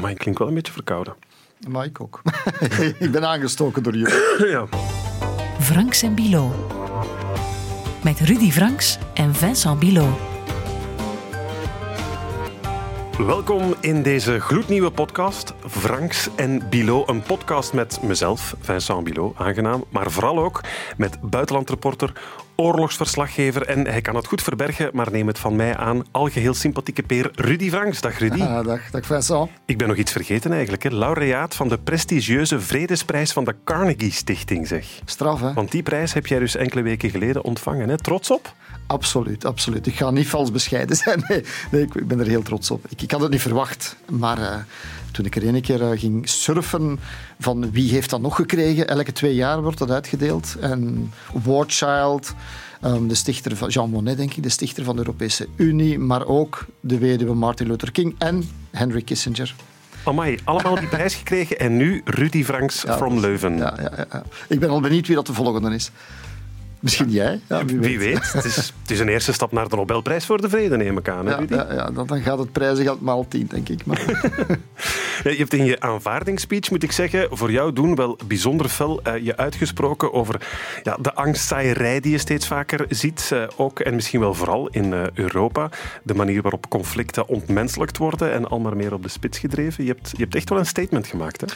Maar klinkt wel een beetje verkouden. Maar ik ook. ik ben aangestoken door jullie. ja. Franks en Bilo. Met Rudy Franks en Vincent Bilo. Welkom in deze gloednieuwe podcast, Franks en Bilo. Een podcast met mezelf, Vincent Bilo, aangenaam. Maar vooral ook met buitenlandreporter, oorlogsverslaggever. En hij kan het goed verbergen, maar neem het van mij aan. Algeheel sympathieke peer Rudy Franks. Dag Rudy. Ah, dag, dag Vincent. Ik ben nog iets vergeten eigenlijk. Hè. Laureaat van de prestigieuze Vredesprijs van de Carnegie Stichting, zeg. Straf, hè? Want die prijs heb jij dus enkele weken geleden ontvangen. Hè? Trots op? Absoluut, absoluut. Ik ga niet vals bescheiden zijn. Nee, nee ik ben er heel trots op. Ik, ik had het niet verwacht, maar uh, toen ik er een keer uh, ging surfen van wie heeft dat nog gekregen, elke twee jaar wordt dat uitgedeeld. En War Child, um, de stichter van Jean Monnet, denk ik, de stichter van de Europese Unie, maar ook de weduwe Martin Luther King en Henry Kissinger. Amai, allemaal die prijs gekregen en nu Rudy Franks ja, from Leuven. Ja, ja, ja, Ik ben al benieuwd wie dat de volgende is. Misschien jij? Ja, wie, wie weet. het, is, het, is, een eerste stap naar de Nobelprijs voor de Vrede, neem ik aan. Hè, ja, ja, ja, dan gaat het prijzengeld maal tien, denk ik. Maar... je hebt in je aanvaardingsspeech, moet ik zeggen, voor jou doen wel bijzonder fel uh, je uitgesproken over ja, de angstzaaierij die je steeds vaker ziet. Uh, ook en misschien wel vooral in uh, Europa. De manier waarop conflicten ontmenselijkt worden en al maar meer op de spits gedreven. Je hebt, je hebt echt wel een statement gemaakt, hè?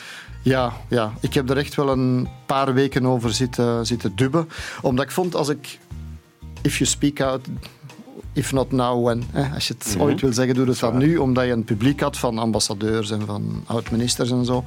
Ja, ja, ik heb er echt wel een paar weken over zitten, zitten dubben. Omdat ik vond, als ik... If you speak out, if not now, when. Hè? Als je het mm -hmm. ooit wil zeggen, doe het van nu. Omdat je een publiek had van ambassadeurs en van oud-ministers en zo.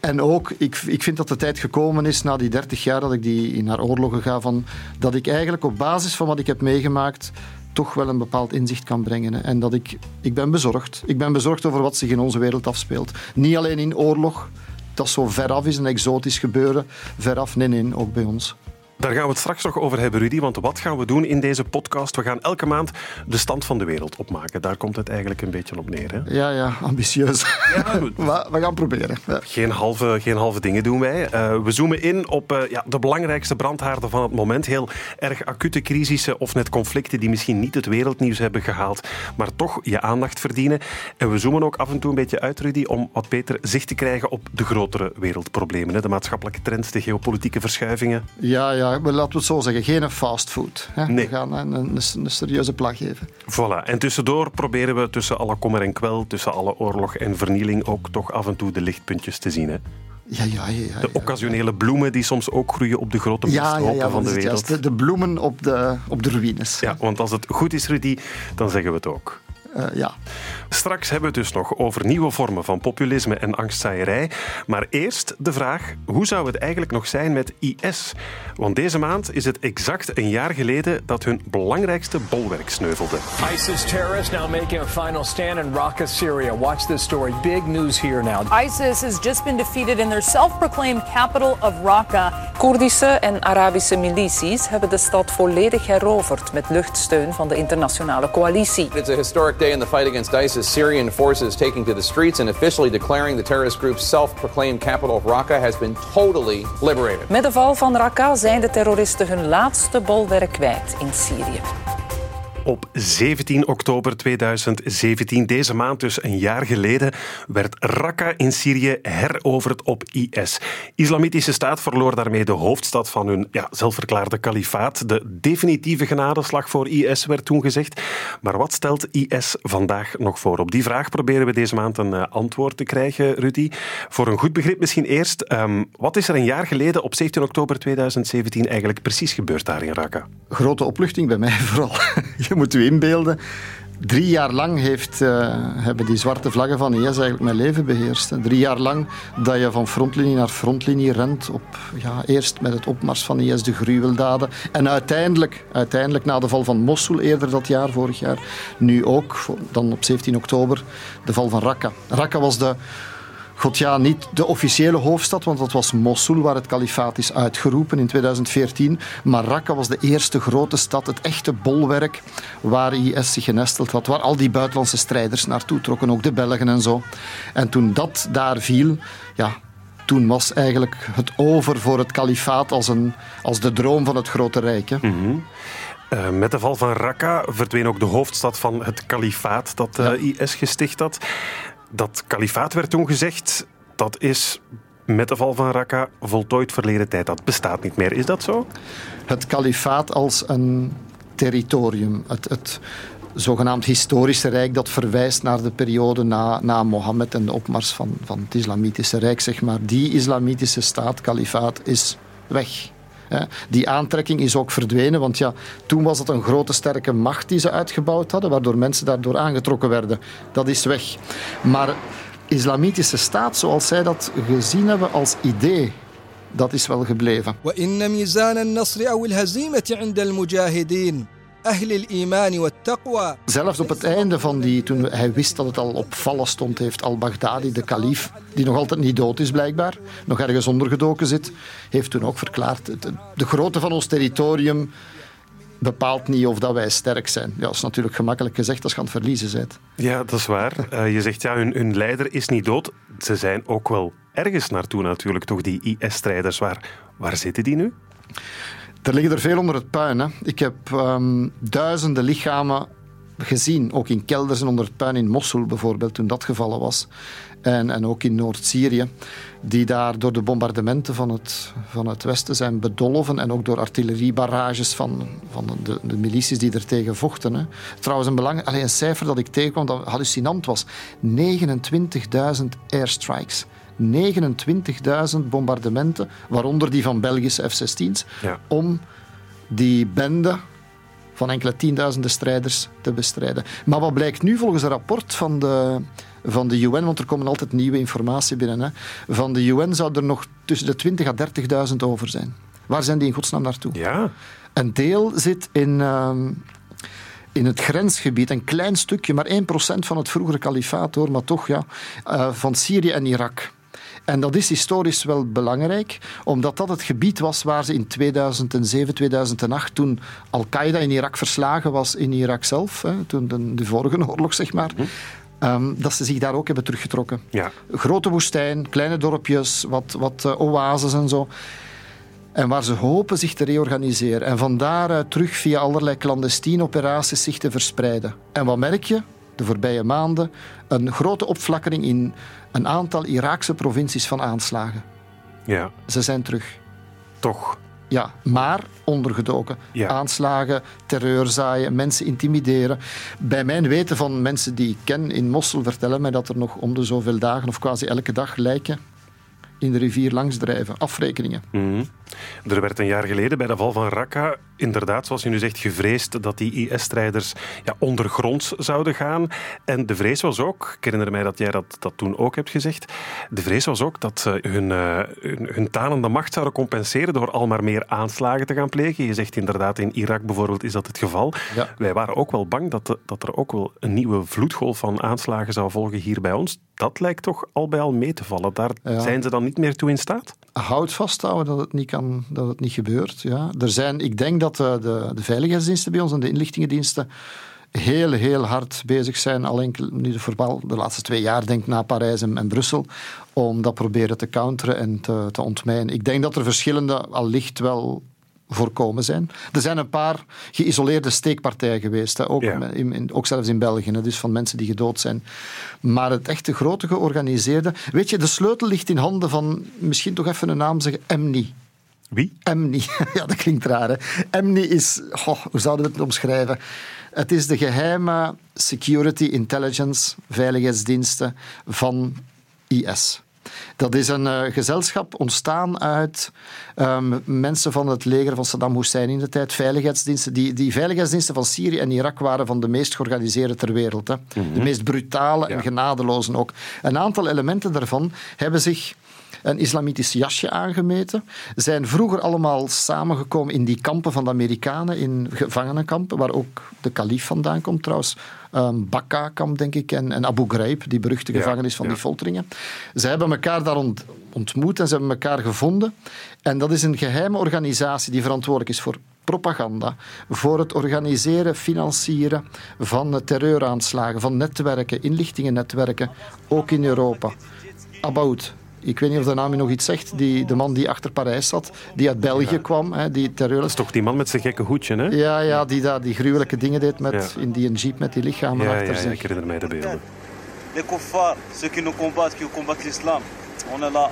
En ook, ik, ik vind dat de tijd gekomen is, na die 30 jaar dat ik die naar oorlogen ga, van, dat ik eigenlijk op basis van wat ik heb meegemaakt toch wel een bepaald inzicht kan brengen. En dat ik, ik ben bezorgd. Ik ben bezorgd over wat zich in onze wereld afspeelt. Niet alleen in oorlog, dat zo veraf is, een exotisch gebeuren. Veraf, nee, nee, ook bij ons. Daar gaan we het straks nog over hebben, Rudy. Want wat gaan we doen in deze podcast? We gaan elke maand de stand van de wereld opmaken. Daar komt het eigenlijk een beetje op neer. Hè? Ja, ja, ambitieus. Ja, we, we, gaan proberen. Ja. Geen, halve, geen halve dingen doen wij. Uh, we zoomen in op uh, ja, de belangrijkste brandhaarden van het moment. Heel erg acute crisissen of net conflicten die misschien niet het wereldnieuws hebben gehaald, maar toch je aandacht verdienen. En we zoomen ook af en toe een beetje uit, Rudy, om wat beter zicht te krijgen op de grotere wereldproblemen. Hè? De maatschappelijke trends, de geopolitieke verschuivingen. Ja, ja laten we het zo zeggen, geen fastfood. Nee. We gaan een, een, een, serieuze plag geven. Voilà. En tussendoor proberen we tussen alle kommer en kwel, tussen alle oorlog en vernieling, ook toch af en toe de lichtpuntjes te zien. Hè? Ja, ja, ja, de occasionele bloemen die soms ook groeien op de grote miststroken van de wereld. De, de, bloemen op de, op de ruïnes. Ja, want als het goed is, Rudy, dan zeggen we het ook. Uh, ja. Straks hebben we het dus nog over nieuwe vormen van populisme en angstzaaierij. Maar eerst de vraag, hoe zou het eigenlijk nog zijn met IS? Want deze maand is het exact een jaar geleden dat hun belangrijkste bolwerk sneuvelde. ISIS terrorists now making a final stand in Raqqa, Syria. Watch this story. Big news here now. ISIS has just been defeated in their self-proclaimed capital of Raqqa. Koerdische en Arabische milities hebben de stad volledig heroverd met luchtsteun van de internationale coalitie. It's a historic day in the fight against ISIS. Syrian forces taking to the streets and officially declaring the terrorist group's self-proclaimed capital of Raqqa has been totally liberated. Met de val van Raqqa zijn de terroristen hun laatste bolwerk kwijt in Syrië. Op 17 oktober 2017, deze maand dus een jaar geleden, werd Raqqa in Syrië heroverd op IS. Islamitische staat verloor daarmee de hoofdstad van hun ja, zelfverklaarde kalifaat. De definitieve genadeslag voor IS werd toen gezegd. Maar wat stelt IS vandaag nog voor? Op die vraag proberen we deze maand een uh, antwoord te krijgen, Rudy. Voor een goed begrip misschien eerst, um, wat is er een jaar geleden op 17 oktober 2017 eigenlijk precies gebeurd daar in Raqqa? Grote opluchting bij mij vooral. Je moet u inbeelden. Drie jaar lang heeft, uh, hebben die zwarte vlaggen van IS eigenlijk mijn leven beheerst. Drie jaar lang dat je van frontlinie naar frontlinie rent. Op, ja, eerst met het opmars van IS, de gruweldaden. En uiteindelijk, uiteindelijk na de val van Mosul eerder dat jaar, vorig jaar. Nu ook, dan op 17 oktober, de val van Raqqa. Raqqa was de God ja, niet de officiële hoofdstad, want dat was Mosul, waar het kalifaat is uitgeroepen in 2014. Maar Raqqa was de eerste grote stad, het echte bolwerk waar IS zich genesteld had, waar al die buitenlandse strijders naartoe trokken, ook de Belgen en zo. En toen dat daar viel, ja, toen was eigenlijk het over voor het kalifaat als, een, als de droom van het grote rijk. Hè. Mm -hmm. uh, met de val van Raqqa verdween ook de hoofdstad van het kalifaat dat uh, ja. IS gesticht had. Dat kalifaat werd toen gezegd, dat is met de val van Raqqa voltooid verleden tijd. Dat bestaat niet meer. Is dat zo? Het kalifaat als een territorium. Het, het zogenaamd historische rijk dat verwijst naar de periode na, na Mohammed en de opmars van, van het islamitische rijk. Zeg maar. Die islamitische staat, kalifaat, is weg. Die aantrekking is ook verdwenen, want ja, toen was het een grote sterke macht die ze uitgebouwd hadden, waardoor mensen daardoor aangetrokken werden. Dat is weg. Maar islamitische staat, zoals zij dat gezien hebben als idee, dat is wel gebleven. Zelfs op het einde van die, toen hij wist dat het al op vallen stond, heeft al-Baghdadi, de kalif, die nog altijd niet dood is blijkbaar, nog ergens ondergedoken zit, heeft toen ook verklaard, de grootte van ons territorium bepaalt niet of dat wij sterk zijn. Ja, dat is natuurlijk gemakkelijk gezegd als je aan het verliezen bent. Ja, dat is waar. Uh, je zegt ja, hun, hun leider is niet dood. Ze zijn ook wel ergens naartoe natuurlijk, toch, die IS-strijders. Waar, waar zitten die nu? Er liggen er veel onder het puin. Hè. Ik heb um, duizenden lichamen gezien, ook in kelders en onder het puin in Mosul bijvoorbeeld, toen dat gevallen was. En, en ook in Noord-Syrië, die daar door de bombardementen van het, van het westen zijn bedolven en ook door artilleriebarrages van, van de, de milities die er tegen vochten. Hè. Trouwens, een, belang, alleen een cijfer dat ik tegenkwam dat hallucinant was. 29.000 airstrikes. 29.000 bombardementen, waaronder die van Belgische F-16's, om die bende van enkele tienduizenden strijders te bestrijden. Maar wat blijkt nu volgens een rapport van de, van de UN, want er komen altijd nieuwe informatie binnen, hè, van de UN zou er nog tussen de 20.000 à 30.000 over zijn. Waar zijn die in godsnaam naartoe? Ja. Een deel zit in, uh, in het grensgebied, een klein stukje, maar 1% van het vroegere kalifaat hoor, maar toch ja, uh, van Syrië en Irak. En dat is historisch wel belangrijk, omdat dat het gebied was waar ze in 2007, 2008, toen Al-Qaeda in Irak verslagen was, in Irak zelf, hè, toen de, de, vorige oorlog zeg maar, mhm. ehm, dat ze zich daar ook hebben teruggetrokken. Ja. Grote woestijn, kleine dorpjes, wat, wat uh, oases en zo. En waar ze hopen zich te reorganiseren. En van daaruit terug via allerlei clandestine operaties zich te verspreiden. En wat merk je? De voorbije maanden een grote opflakkering in een aantal Iraakse provincies van aanslagen. Ja. Ze zijn terug. Toch? Ja, maar ondergedoken. Ja. Aanslagen, terreurzaaien, mensen intimideren. Bij mijn weten van mensen die ik ken in Mossel vertellen mij dat er nog om de zoveel dagen of quasi elke dag lijken in de rivier langs drijven. Afrekeningen. Mhm. Er werd een jaar geleden bij de val van Raqqa inderdaad, zoals je nu zegt, gevreesd dat die IS-strijders ja, ondergronds zouden gaan. En de vrees was ook, ik herinner mij dat jij dat, dat toen ook hebt gezegd, de vrees was ook dat ze hun, uh, hun, hun talende macht zouden compenseren door al maar meer aanslagen te gaan plegen. Je zegt inderdaad, in Irak bijvoorbeeld is dat het geval. Ja. Wij waren ook wel bang dat, dat er ook wel een nieuwe vloedgolf van aanslagen zou volgen hier bij ons. Dat lijkt toch al bij al mee te vallen. Daar Ja. zijn ze dan niet meer toe in staat? Houd vasthouden dat het niet, kan, dat het niet gebeurt. Ja. Er zijn, ik denk dat eh, de, de veiligheidsdiensten bij ons en de inlichtingendiensten heel, heel hard bezig zijn, al enkel, nu vooral de laatste twee jaar, denk na Parijs en, en Brussel, om dat proberen te counteren en te, te ontmijnen. Ik denk dat er verschillende allicht wel voorkomen zijn. Er zijn een paar geïsoleerde steekpartijen geweest, hè, ook, Ja. in, in- ook zelfs in België, hè, dus van mensen die gedood zijn. Maar het echte grote georganiseerde... Weet je, de sleutel ligt in handen van, misschien toch even een naam zeggen, Emni. Wie? Emni, ja, dat klinkt raar. Hè? Emni is, goh, hoe zouden we het omschrijven? Het is de geheime security intelligence veiligheidsdiensten van IS. Dat is een eh, gezelschap ontstaan uit ehm, mensen van het leger van Saddam Hussein in de tijd, veiligheidsdiensten. Die, die veiligheidsdiensten van Syrië en Irak waren van de meest georganiseerde ter wereld. Hè. De meest brutale en Ja. genadeloze ook. Een aantal elementen daarvan hebben zich een islamitisch jasje aangemeten. Zijn vroeger allemaal samengekomen in die kampen van de Amerikanen, in gevangenenkampen, waar ook de kalif vandaan komt trouwens. Ehm Bakka-kamp, denk ik, en, en Abu Ghraib, die beruchte Ja, gevangenis van ja. die folteringen. Ze hebben elkaar daar ont- ontmoet en ze hebben elkaar gevonden. En dat is een geheime organisatie die verantwoordelijk is voor propaganda, voor het organiseren, financieren van terreuraanslagen, van netwerken, inlichtingennetwerken, ook in Europa. About. Ik weet niet of de naam je nog iets zegt. Die, de man die achter Parijs zat, die uit België kwam, hè, die terreur... Dat is toch die man met zijn gekke hoedje, hè? Ja, ja, die daar die gruwelijke dingen deed met, Ja. in die een jeep met die lichamen Ja, achter ja, zich. ik herinner mij de beelden. les kuffar, ceux qui nous combattent, qui combattent l'islam. On est là.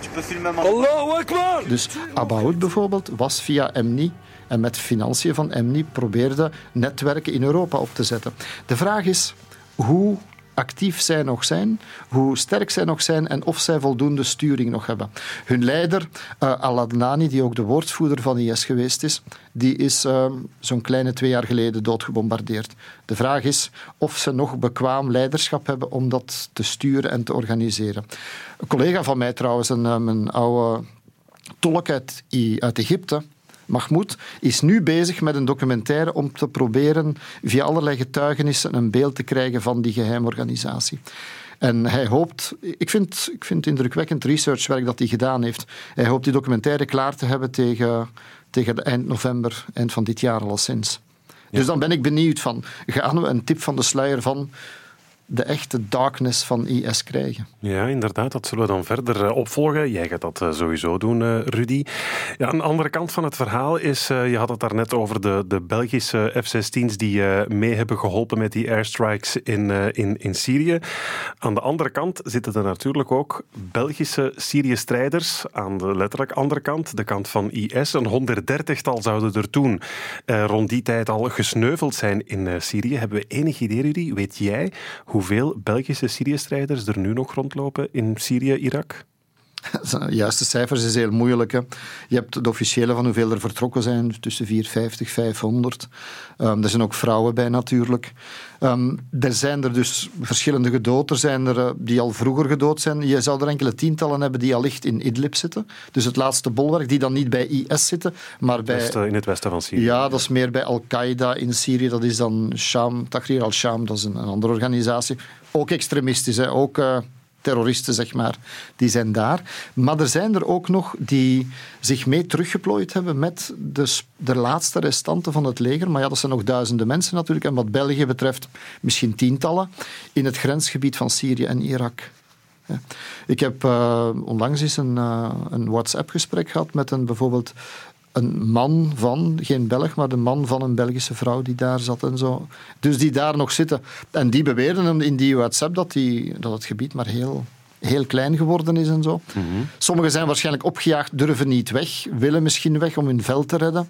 Tu peux filmer ma Allahu Akbar! Dus Abaoud bijvoorbeeld was via MNI en met financiën van MNI probeerde netwerken in Europa op te zetten. De vraag is hoe actief zij nog zijn, hoe sterk zij nog zijn en of zij voldoende sturing nog hebben. Hun leider, uh, Al-Adnani, die ook de woordvoerder van IS geweest is, die is uh, zo'n kleine twee jaar geleden doodgebombardeerd. De vraag is of ze nog bekwaam leiderschap hebben om dat te sturen en te organiseren. Een collega van mij trouwens, een, een oude tolk uit Egypte, Mahmoud is nu bezig met een documentaire om te proberen via allerlei getuigenissen een beeld te krijgen van die geheimorganisatie. En hij hoopt, ik vind, ik vind indrukwekkend researchwerk dat hij gedaan heeft. Hij hoopt die documentaire klaar te hebben tegen, tegen eind november, eind van dit jaar alleszins. Ja. Dus dan ben ik benieuwd van, gaan we een tip van de sluier van de echte darkness van IS krijgen. Ja, inderdaad, dat zullen we dan verder eh, opvolgen. Jij gaat dat eh, sowieso doen, eh, Rudy. Ja, een andere kant van het verhaal is, je had het daarnet over de, de Belgische F-16's die mee hebben geholpen met die airstrikes in, in, in Syrië. Aan de andere kant zitten er natuurlijk ook Belgische Syrië-strijders aan de letterlijk andere kant, de kant van IS. Een 130-tal zouden er toen rond die tijd al gesneuveld zijn in Syrië. Hebben we enig idee, Rudy? Weet jij hoeveel Belgische Syrië-strijders er nu nog rondlopen in Syrië, Irak? De juiste cijfers is heel moeilijk. Hè. Je hebt de officiële van hoeveel er vertrokken zijn, tussen 450, 500. Um, er zijn ook vrouwen bij natuurlijk. Um, er zijn er dus verschillende gedood. Er zijn er uh, die al vroeger gedood zijn. Je zou er enkele tientallen hebben die al licht in Idlib zitten. Dus het laatste bolwerk, die dan niet bij IS zitten, maar bij... in het westen van Syrië. Ja, dat is meer bij Al-Qaeda in Syrië. Dat is dan Sham, Tahrir al-Sham, dat is een, een, andere organisatie. Ook extremistisch, hè. ook... Uh, terroristen, zeg maar, die zijn daar. Maar er zijn er ook nog die zich mee teruggeplooid hebben met de, de laatste restanten van het leger. Maar ja, dat zijn nog duizenden mensen natuurlijk. En wat België betreft misschien tientallen in het grensgebied van Syrië en Irak. Ik heb uh, onlangs eens een, uh, een WhatsApp-gesprek gehad met een bijvoorbeeld een man van, geen Belg, maar de man van een Belgische vrouw die daar zat en zo. Dus die daar nog zitten. En die beweerden in die WhatsApp dat, die, dat het gebied maar heel, heel klein geworden is en zo. Mm Sommigen zijn waarschijnlijk opgejaagd, durven niet weg, willen misschien weg om hun veld te redden.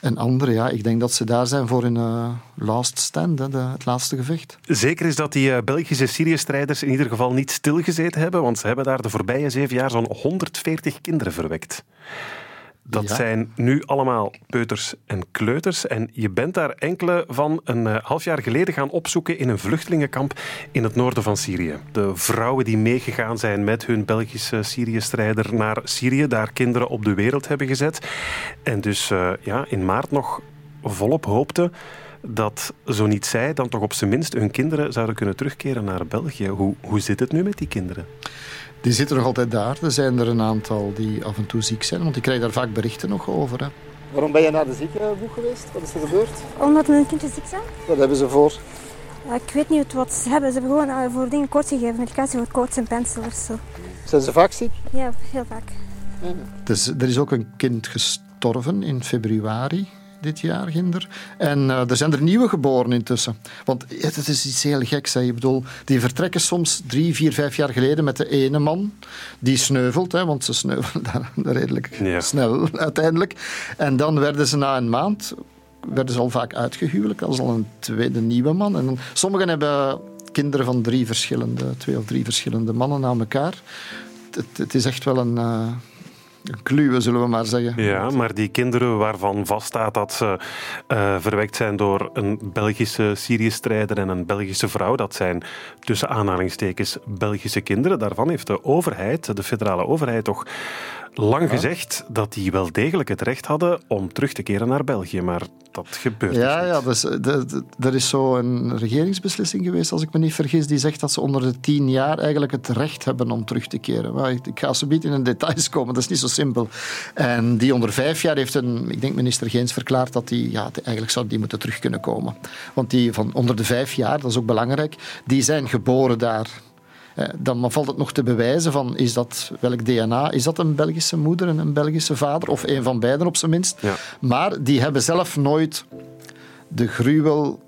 En anderen, ja, ik denk dat ze daar zijn voor hun uh, last stand, hè, de, het laatste gevecht. Zeker is dat die uh, Belgische Syrië-strijders in ieder geval niet stilgezeten hebben, want ze hebben daar de voorbije zeven jaar zo'n 140 kinderen verwekt. Dat zijn nu allemaal peuters en kleuters. En je bent daar enkele van een uh, half jaar geleden gaan opzoeken in een vluchtelingenkamp in het noorden van Syrië. De vrouwen die meegegaan zijn met hun Belgische Syrië-strijder naar Syrië, daar kinderen op de wereld hebben gezet. En dus uh, ja, in maart nog volop hoopten dat zo niet zij, dan toch op zijn minst hun kinderen zouden kunnen terugkeren naar België. Hoe, hoe zit het nu met die kinderen? Die zitten nog altijd daar. Er zijn er een aantal die af en toe ziek zijn, want ik krijg daar vaak berichten nog over. Hè. Waarom ben je naar de ziekenboeg geweest? Wat is er gebeurd? Omdat mijn kinderen ziek zijn. Wat hebben ze voor? ik weet niet wat ze hebben. Ze hebben gewoon eh, voor dingen koorts gegeven. Medicatie voor koorts en. Zo. Zijn ze vaak ziek? Ja, heel vaak. Ja. Dus, er is ook een kind gestorven in februari dit jaar, Ginder. En uh, er zijn er nieuwe geboren intussen. Want het is iets heel geks. Hè. Je bedoel, die vertrekken soms drie, vier, vijf jaar geleden met de ene man. Die sneuvelt, hè, want ze sneuvelen daar redelijk snel uiteindelijk. En dan werden ze na een maand werden ze al vaak uitgehuwelijk. als al een tweede nieuwe man. En dan, sommigen hebben kinderen van drie verschillende, twee of drie verschillende mannen na elkaar. Het, het is echt wel een... Uh, kluwen, zullen we maar zeggen. Ja, maar die kinderen waarvan vaststaat dat ze uh, verwekt zijn door een Belgische Syrië-strijder en een Belgische vrouw, dat zijn tussen aanhalingstekens Belgische kinderen. Daarvan heeft de overheid, de federale overheid, toch lang gezegd dat die wel degelijk het recht hadden om terug te keren naar België, maar dat gebeurt ja, dus Ja, dus, de, er is zo een regeringsbeslissing geweest, als ik me niet vergis, die zegt dat ze onder de tien jaar eigenlijk het recht hebben om terug te keren. Maar ik, ik ga zo niet in de details komen, dat is niet zo simpel. En die onder vijf jaar heeft een, ik denk minister Geens verklaard dat die, ja, eigenlijk zou die moeten terug kunnen komen. Want die van onder de vijf jaar, dat is ook belangrijk, die zijn geboren daar. Eh, dan valt het nog te bewijzen van is dat, welk DNA, is dat een Belgische moeder en een Belgische vader, of een van beiden op zijn minst. Ja. Maar die hebben zelf nooit de gruwel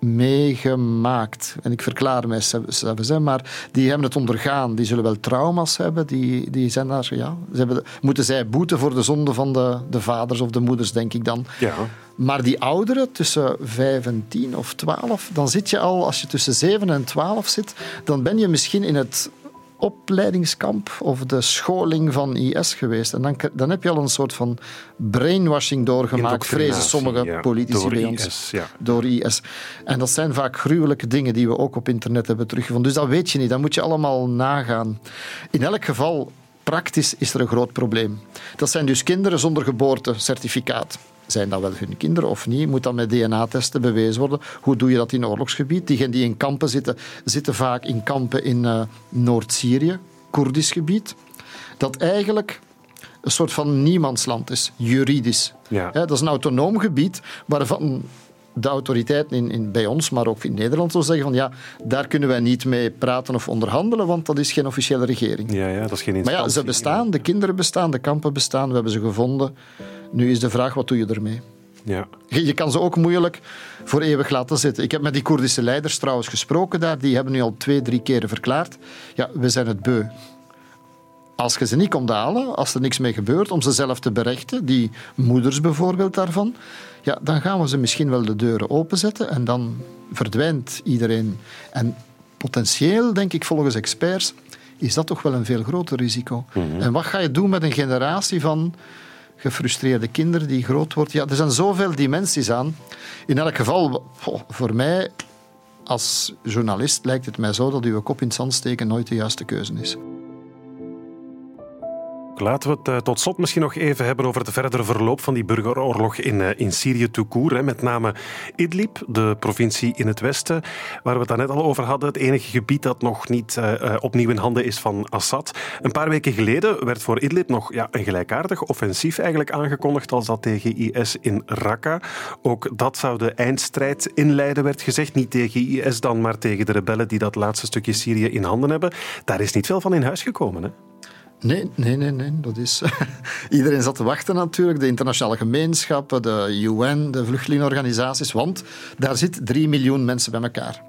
meegemaakt. En ik verklaar mij zelfs, maar die hebben het ondergaan. Die zullen wel trauma's hebben. Die, die zijn daar, ja, ze hebben, moeten zij boeten voor de zonde van de, de vaders of de moeders, denk ik dan. Ja. Maar die ouderen, tussen 5 en 10 of 12, dan zit je al, als je tussen 7 en 12 zit, dan ben je misschien in het opleidingskamp of de scholing van IS geweest. En dan, dan heb je al een soort van brainwashing doorgemaakt, vrezen sommige politici bij ons. IS, ja. Door IS. En dat zijn vaak gruwelijke dingen die we ook op internet hebben teruggevonden. Dus dat weet je niet, dat moet je allemaal nagaan. In elk geval, praktisch is er een groot probleem. Dat zijn dus kinderen zonder geboortecertificaat zijn dat wel hun kinderen of niet? Moet dat met DNA-testen bewezen worden? Hoe doe je dat in oorlogsgebied? Diegenen die in kampen zitten, zitten vaak in kampen in uh, Noord-Syrië, Koerdisch gebied. Dat eigenlijk een soort van niemandsland is, juridisch. Ja. dat is een autonoom gebied waarvan de autoriteiten in, in, bij ons, maar ook in Nederland, zo zeggen van ja, daar kunnen wij niet mee praten of onderhandelen, want dat is geen officiële regering. Ja, ja dat is geen instantie. Maar ja, ze bestaan, de kinderen bestaan, de kampen bestaan, we hebben ze gevonden. Nu is de vraag, wat doe je ermee? Ja. Je kan ze ook moeilijk voor eeuwig laten zitten. Ik heb met die Koerdische leiders trouwens gesproken daar. Die hebben nu al twee, drie keren verklaard. Ja, we zijn het beu. Als je ze niet komt halen, als er niks mee gebeurt, om ze zelf te berechten, die moeders bijvoorbeeld daarvan, ja, dan gaan we ze misschien wel de deuren openzetten en dan verdwijnt iedereen. En potentieel, denk ik volgens experts, is dat toch wel een veel groter risico. Mhm. En wat ga je doen met een generatie van gefrustreerde kinderen die groot wordt. Ja, er zijn zoveel dimensies aan. In elk geval, voor mij als journalist lijkt het mij zo dat uw kop in het zand steken nooit de juiste keuze is. Laten we het eh, tot slot misschien nog even hebben over het verdere verloop van die burgeroorlog in, uh, in Syrië toekoer. Met name Idlib, de provincie in het westen, waar we het daarnet al over hadden. Het enige gebied dat nog niet uh, opnieuw in handen is van Assad. Een paar weken geleden werd voor Idlib nog ja, een gelijkaardig offensief eigenlijk aangekondigd als dat tegen IS in Raqqa. Ook dat zou de eindstrijd inleiden, werd gezegd. Niet tegen IS dan, maar tegen de rebellen die dat laatste stukje Syrië in handen hebben. Daar is niet veel van in huis gekomen, hè? Nee, nee, nee, nee. Dat is... Iedereen zat te wachten natuurlijk. De internationale gemeenschappen, de UN, de vluchtelingenorganisaties. Want daar zitten drie miljoen mensen bij elkaar.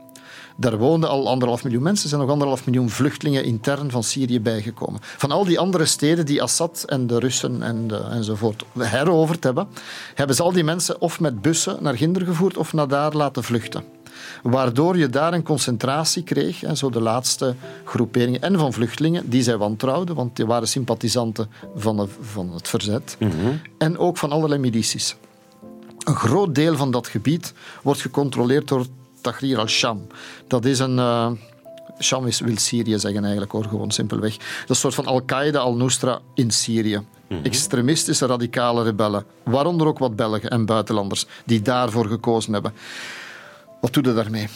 Daar woonden al anderhalf miljoen mensen. Er zijn nog anderhalf miljoen vluchtelingen intern van Syrië bijgekomen. Van al die andere steden die Assad en de Russen en de, enzovoort heroverd hebben, hebben ze al die mensen of met bussen naar Ginder gevoerd of naar daar laten vluchten. Waardoor je daar een concentratie kreeg, en zo de laatste groeperingen, en van vluchtelingen, die zij wantrouwden, want die waren sympathisanten van, de, van het verzet, Mhm. en ook van allerlei milities. Een groot deel van dat gebied wordt gecontroleerd door Tahrir al-Sham. Dat is een... Uh, Sham is, wil Syrië zeggen eigenlijk, hoor, gewoon simpelweg. Dat is een soort van Al-Qaeda, Al-Nusra in Syrië. Extremistische radicale rebellen, waaronder ook wat Belgen en buitenlanders, die daarvoor gekozen hebben. Wat doe je daarmee?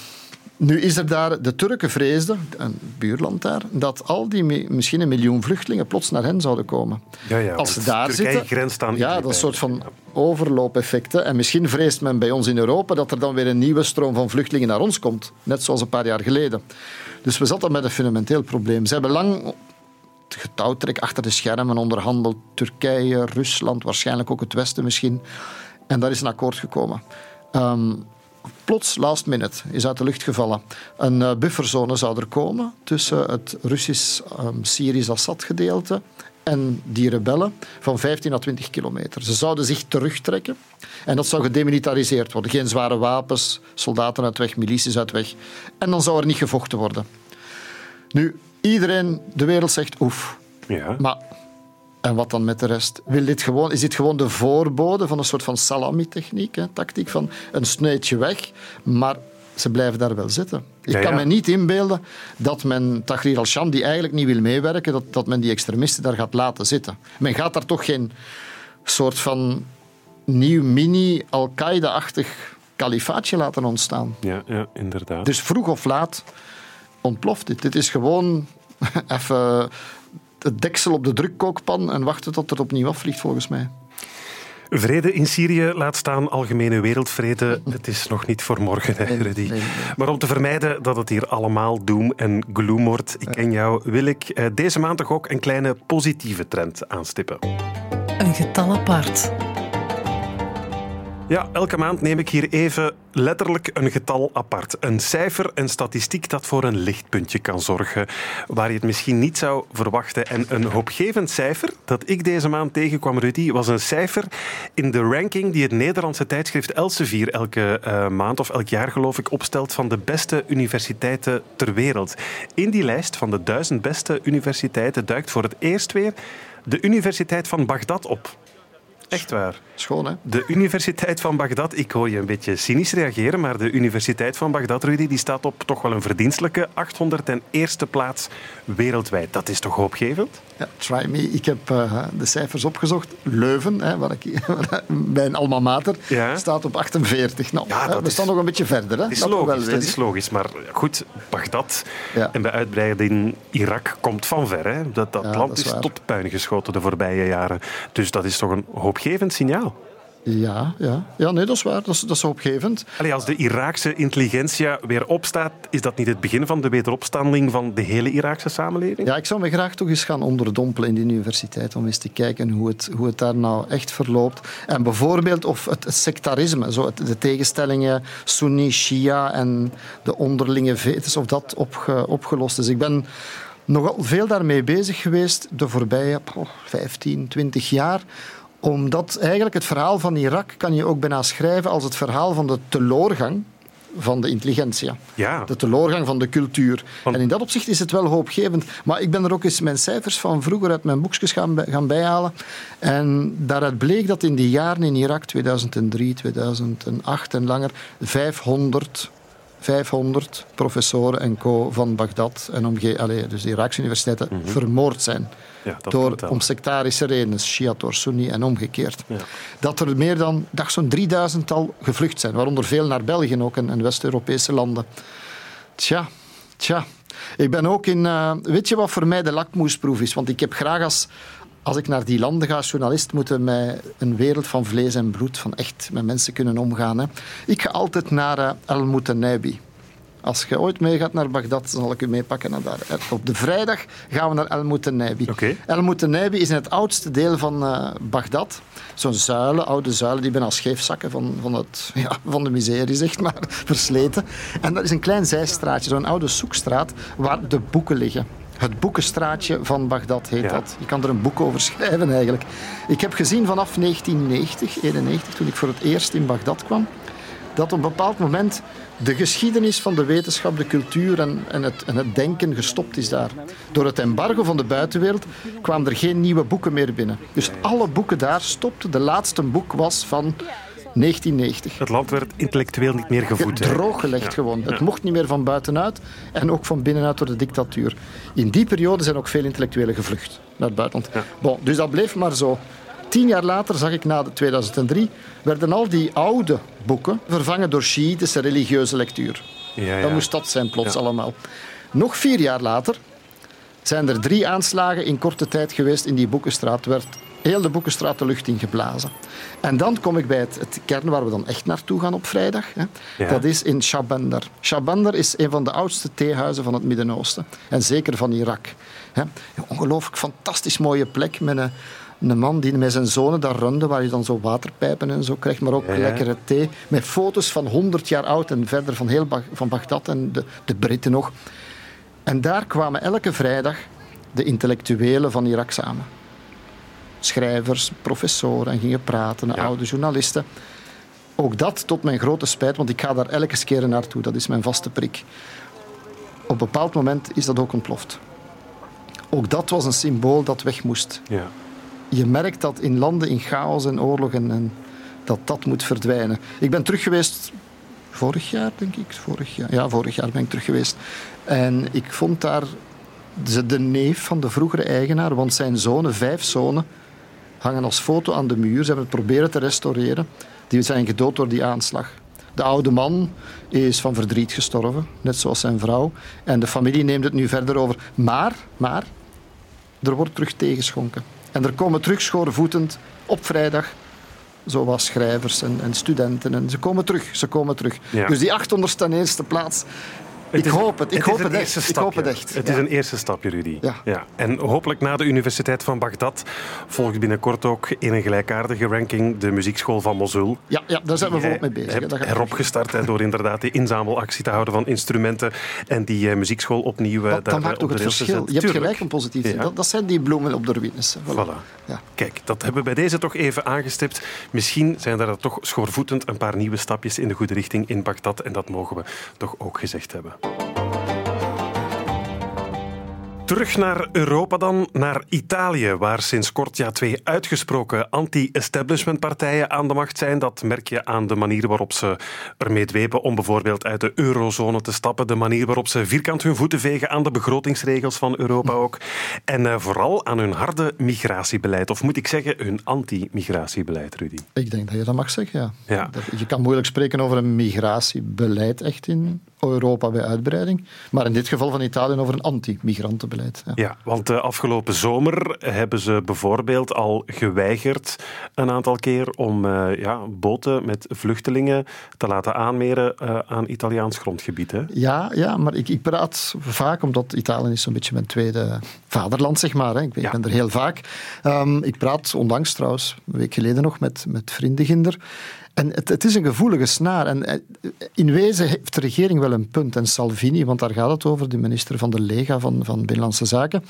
Nu is er daar, de Turken vreesden, een buurland daar, dat al die misschien een miljoen vluchtelingen plots naar hen zouden komen. Ja, ja, Als ze daar Turkije zitten, grenst aan ja, dat soort van overloopeffecten. En misschien vreest men bij ons in Europa dat er dan weer een nieuwe stroom van vluchtelingen naar ons komt, net zoals een paar jaar geleden. Dus we zaten met een fundamenteel probleem. Ze hebben lang getouwtrek achter de schermen onderhandeld. Turkije, Rusland, waarschijnlijk ook het Westen misschien. En daar is een akkoord gekomen. Ehm, plots, last minute, is uit de lucht gevallen. Een uh, bufferzone zou er komen tussen het Russisch-Syrisch um, Assad-gedeelte en die rebellen van 15 à 20 kilometer. Ze zouden zich terugtrekken en dat zou gedemilitariseerd worden. Geen zware wapens, soldaten uit weg, milities uit weg. En dan zou er niet gevochten worden. Nu, iedereen, de wereld zegt oef. Ja. Maar en wat dan met de rest? Wil dit gewoon, is dit gewoon de voorbode van een soort van salami-techniek, hè, tactiek van een sneetje weg, maar ze blijven daar wel zitten. Ik Ja, kan me niet inbeelden dat men Tahrir al-Sham, die eigenlijk niet wil meewerken, dat, dat men die extremisten daar gaat laten zitten. Men gaat daar toch geen soort van nieuw mini-Al-Qaeda-achtig kalifaatje laten ontstaan. Ja, ja, inderdaad. Dus vroeg of laat ontploft dit. Dit is gewoon even het deksel op de drukkookpan en wachten tot het opnieuw afvliegt, volgens mij. Vrede in Syrië, laat staan algemene wereldvrede. Het is nog niet voor morgen, hè, Rudy. nee, nee. Maar om te vermijden dat het hier allemaal doom en gloom wordt, ik ken jou, wil ik eh, deze maand toch ook een kleine positieve trend aanstippen. Een getal apart. Ja, elke maand neem ik hier even letterlijk een getal apart. Een cijfer, een statistiek dat voor een lichtpuntje kan zorgen. Waar je het misschien niet zou verwachten. En een hoopgevend cijfer dat ik deze maand tegenkwam, Rudy, was een cijfer in de ranking die het Nederlandse tijdschrift Elsevier elke uh, maand of elk jaar, geloof ik, opstelt van de beste universiteiten ter wereld. In die lijst van de duizend beste universiteiten duikt voor het eerst weer de Universiteit van Bagdad op. Echt waar. Schoon, hè? De Universiteit van Bagdad, ik hoor je een beetje cynisch reageren, maar de Universiteit van Bagdad, Rudy, die staat op toch wel een verdienstelijke 801ste plaats wereldwijd. Dat is toch hoopgevend? Ja, try me. Ik heb uh, de cijfers opgezocht. Leuven, hè, waar ik, mijn alma mater, ja. staat op 48. Nou, ja, we staan nog een beetje verder. Hè? Dat is, dat logisch, dat is logisch. Maar goed, Bagdad ja. en bij uitbreiding Irak komt van ver. Hè? Dat, dat land dat is, is tot puin geschoten de voorbije jaren. Dus dat is toch een hoopgevend signaal. Ja, ja. ja nee, dat is waar. Dat is, dat is hoopgevend. Allee, als de Iraakse intelligentia weer opstaat, is dat niet het begin van de wederopstanding van de hele Iraakse samenleving? Ja, ik zou me graag toch eens gaan onderdompelen in die universiteit om eens te kijken hoe het, hoe het daar nou echt verloopt. En bijvoorbeeld of het, sectarisme, zo de tegenstellingen Sunni, Shia en de onderlinge vetes, of dat opge, opgelost is. Ik ben nogal veel daarmee bezig geweest de voorbije oh, 15, 20 jaar omdat eigenlijk het verhaal van Irak kan je ook bijna schrijven als het verhaal van de teloorgang van de intelligentia. Ja. De teloorgang van de cultuur. En in dat opzicht is het wel hoopgevend. Maar ik ben er ook eens mijn cijfers van vroeger uit mijn boekjes gaan, gaan bijhalen. En daaruit bleek dat in die jaren in Irak, 2003, 2008 en langer, 500 500 professoren en co van Bagdad en omgeving, dus de Iraakse universiteiten, mhm. vermoord zijn. Ja, door, om sectarische redenen, Shia door Sunni en omgekeerd. Ja. Dat er meer dan, zo'n 3000 al gevlucht zijn, waaronder veel naar België ook en, West-Europese landen. Tja, tja. Ik ben ook in. Uh, weet je wat voor mij de lakmoesproef is? Want ik heb graag als, als ik naar die landen ga, journalist, moeten mij een wereld van vlees en bloed, van echt met mensen kunnen omgaan. Hè. Ik ga altijd naar uh, El Moutanaibi. Als je ooit meegaat naar Bagdad, zal ik u meepakken naar daar. Op de vrijdag gaan we naar El Moutanaibi. Okay. El Moutanaibi is in het oudste deel van uh, Bagdad. Zo'n zuilen, oude zuilen, die bijna scheef zakken van, van, het, ja, van de miserie, zeg maar, versleten. En dat is een klein zijstraatje, zo'n oude zoekstraat, waar de boeken liggen. Het boekenstraatje van Bagdad heet dat. Je kan er een boek over schrijven eigenlijk. Ik heb gezien vanaf 1990, 91, toen ik voor het eerst in Bagdad kwam, dat op een bepaald moment de geschiedenis van de wetenschap, de cultuur en, en, het, en het denken gestopt is daar. Door het embargo van de buitenwereld kwamen er geen nieuwe boeken meer binnen. Dus alle boeken daar stopten. De laatste boek was van 1990. Het land werd intellectueel niet meer gevoed. Drooggelegd ja. gewoon. Het mocht niet meer van buitenuit en ook van binnenuit door de dictatuur. In die periode zijn ook veel intellectuelen gevlucht naar het buitenland. Bon, dus dat bleef maar zo. Tien jaar later zag ik na 2003 werden al die oude boeken vervangen door Shiïtische religieuze lectuur. Ja, ja. Dat moest dat zijn plots allemaal. Nog vier jaar later zijn er drie aanslagen in korte tijd geweest in die boekenstraat. werd heel de boekenstraat de lucht ingeblazen. En dan kom ik bij het, het kern waar we dan echt naartoe gaan op vrijdag. Hè. Dat is in Shabandar. Shabandar is een van de oudste theehuizen van het Midden-Oosten. En zeker van Irak. Hè. Een ongelooflijk fantastisch mooie plek met een een man die met zijn zonen daar runde, waar je dan zo waterpijpen en zo krijgt, maar ook lekkere thee. Met foto's van 100 jaar oud en verder van heel van Bagdad en de, de Britten nog. En daar kwamen elke vrijdag de intellectuelen van Irak samen. Schrijvers, professoren en gingen praten, oude journalisten. Ook dat tot mijn grote spijt, want ik ga daar elke keer naartoe. Dat is mijn vaste prik. Op een bepaald moment is dat ook ontploft. Ook dat was een symbool dat weg moest. Ja je merkt dat in landen in chaos en oorlog en, dat dat moet verdwijnen. Ik ben terug geweest vorig jaar, denk ik. Vorig jaar, ja, vorig jaar ben ik terug geweest. En ik vond daar de neef van de vroegere eigenaar, want zijn zonen, vijf zonen, hangen als foto aan de muur. Ze hebben het proberen te restaureren. Die zijn gedood door die aanslag. De oude man is van verdriet gestorven, net zoals zijn vrouw. En de familie neemt het nu verder over. Maar, maar, er wordt terug tegengeschonken. En er komen terug schoorvoetend op vrijdag zoals schrijvers en, en, studenten. En ze komen terug, ze komen terug. Dus die 800ste eerste plaats, Ik hoop het. Ik hoop het eerste echt. Ik hoop het echt. Het Ja. is een eerste stapje, Rudy. Ja. En hopelijk na de Universiteit van Bagdad volgt binnenkort ook in een gelijkaardige ranking de muziekschool van Mosul. Ja, ja, daar zijn we volop mee jij bezig. hebt heropgestart hè, door inderdaad die inzamelactie te houden van instrumenten en die eh, muziekschool opnieuw eh, Dat, daar dat maakt de het verschil. Je hebt gelijk een positief. Ja. Dat, dat zijn die bloemen op de ruïnes. Voilà. Kijk, dat hebben we bij deze toch even aangestipt. Misschien zijn er toch schoorvoetend een paar nieuwe stapjes in de goede richting in Bagdad. En dat mogen we toch ook gezegd hebben. Terug naar Europa dan, naar Italië, waar sinds kort ja, twee uitgesproken anti-establishment-partijen aan de macht zijn. Dat merk je aan de manier waarop ze ermee dwepen om bijvoorbeeld uit de eurozone te stappen. De manier waarop ze vierkant hun voeten vegen aan de begrotingsregels van Europa ook. En eh, vooral aan hun harde migratiebeleid, of moet ik zeggen hun anti-migratiebeleid, Rudy. Ik denk dat je dat mag zeggen, ja. Ja. Je kan moeilijk spreken over een migratiebeleid echt in Europa bij uitbreiding. Maar in dit geval van Italië over een anti-migrantenbeleid. Ja. Ja, want de afgelopen zomer hebben ze bijvoorbeeld al geweigerd een aantal keer om eh, ja, boten met vluchtelingen te laten aanmeren eh, aan Italiaans grondgebied. Hè? Ja, ja, maar ik, ik praat vaak, omdat Italië is zo'n beetje mijn tweede vaderland, zeg maar. Hè. Ik, ben- ik ben er heel vaak. Ehm, ik praat onlangs trouwens, een week geleden nog, met, met vrienden ginder. En het, het is een gevoelige snaar. En eh, in wezen heeft de regering wel een punt. En Salvini, want daar gaat het over, de minister van de Lega van, van Binnenlandse Zaken.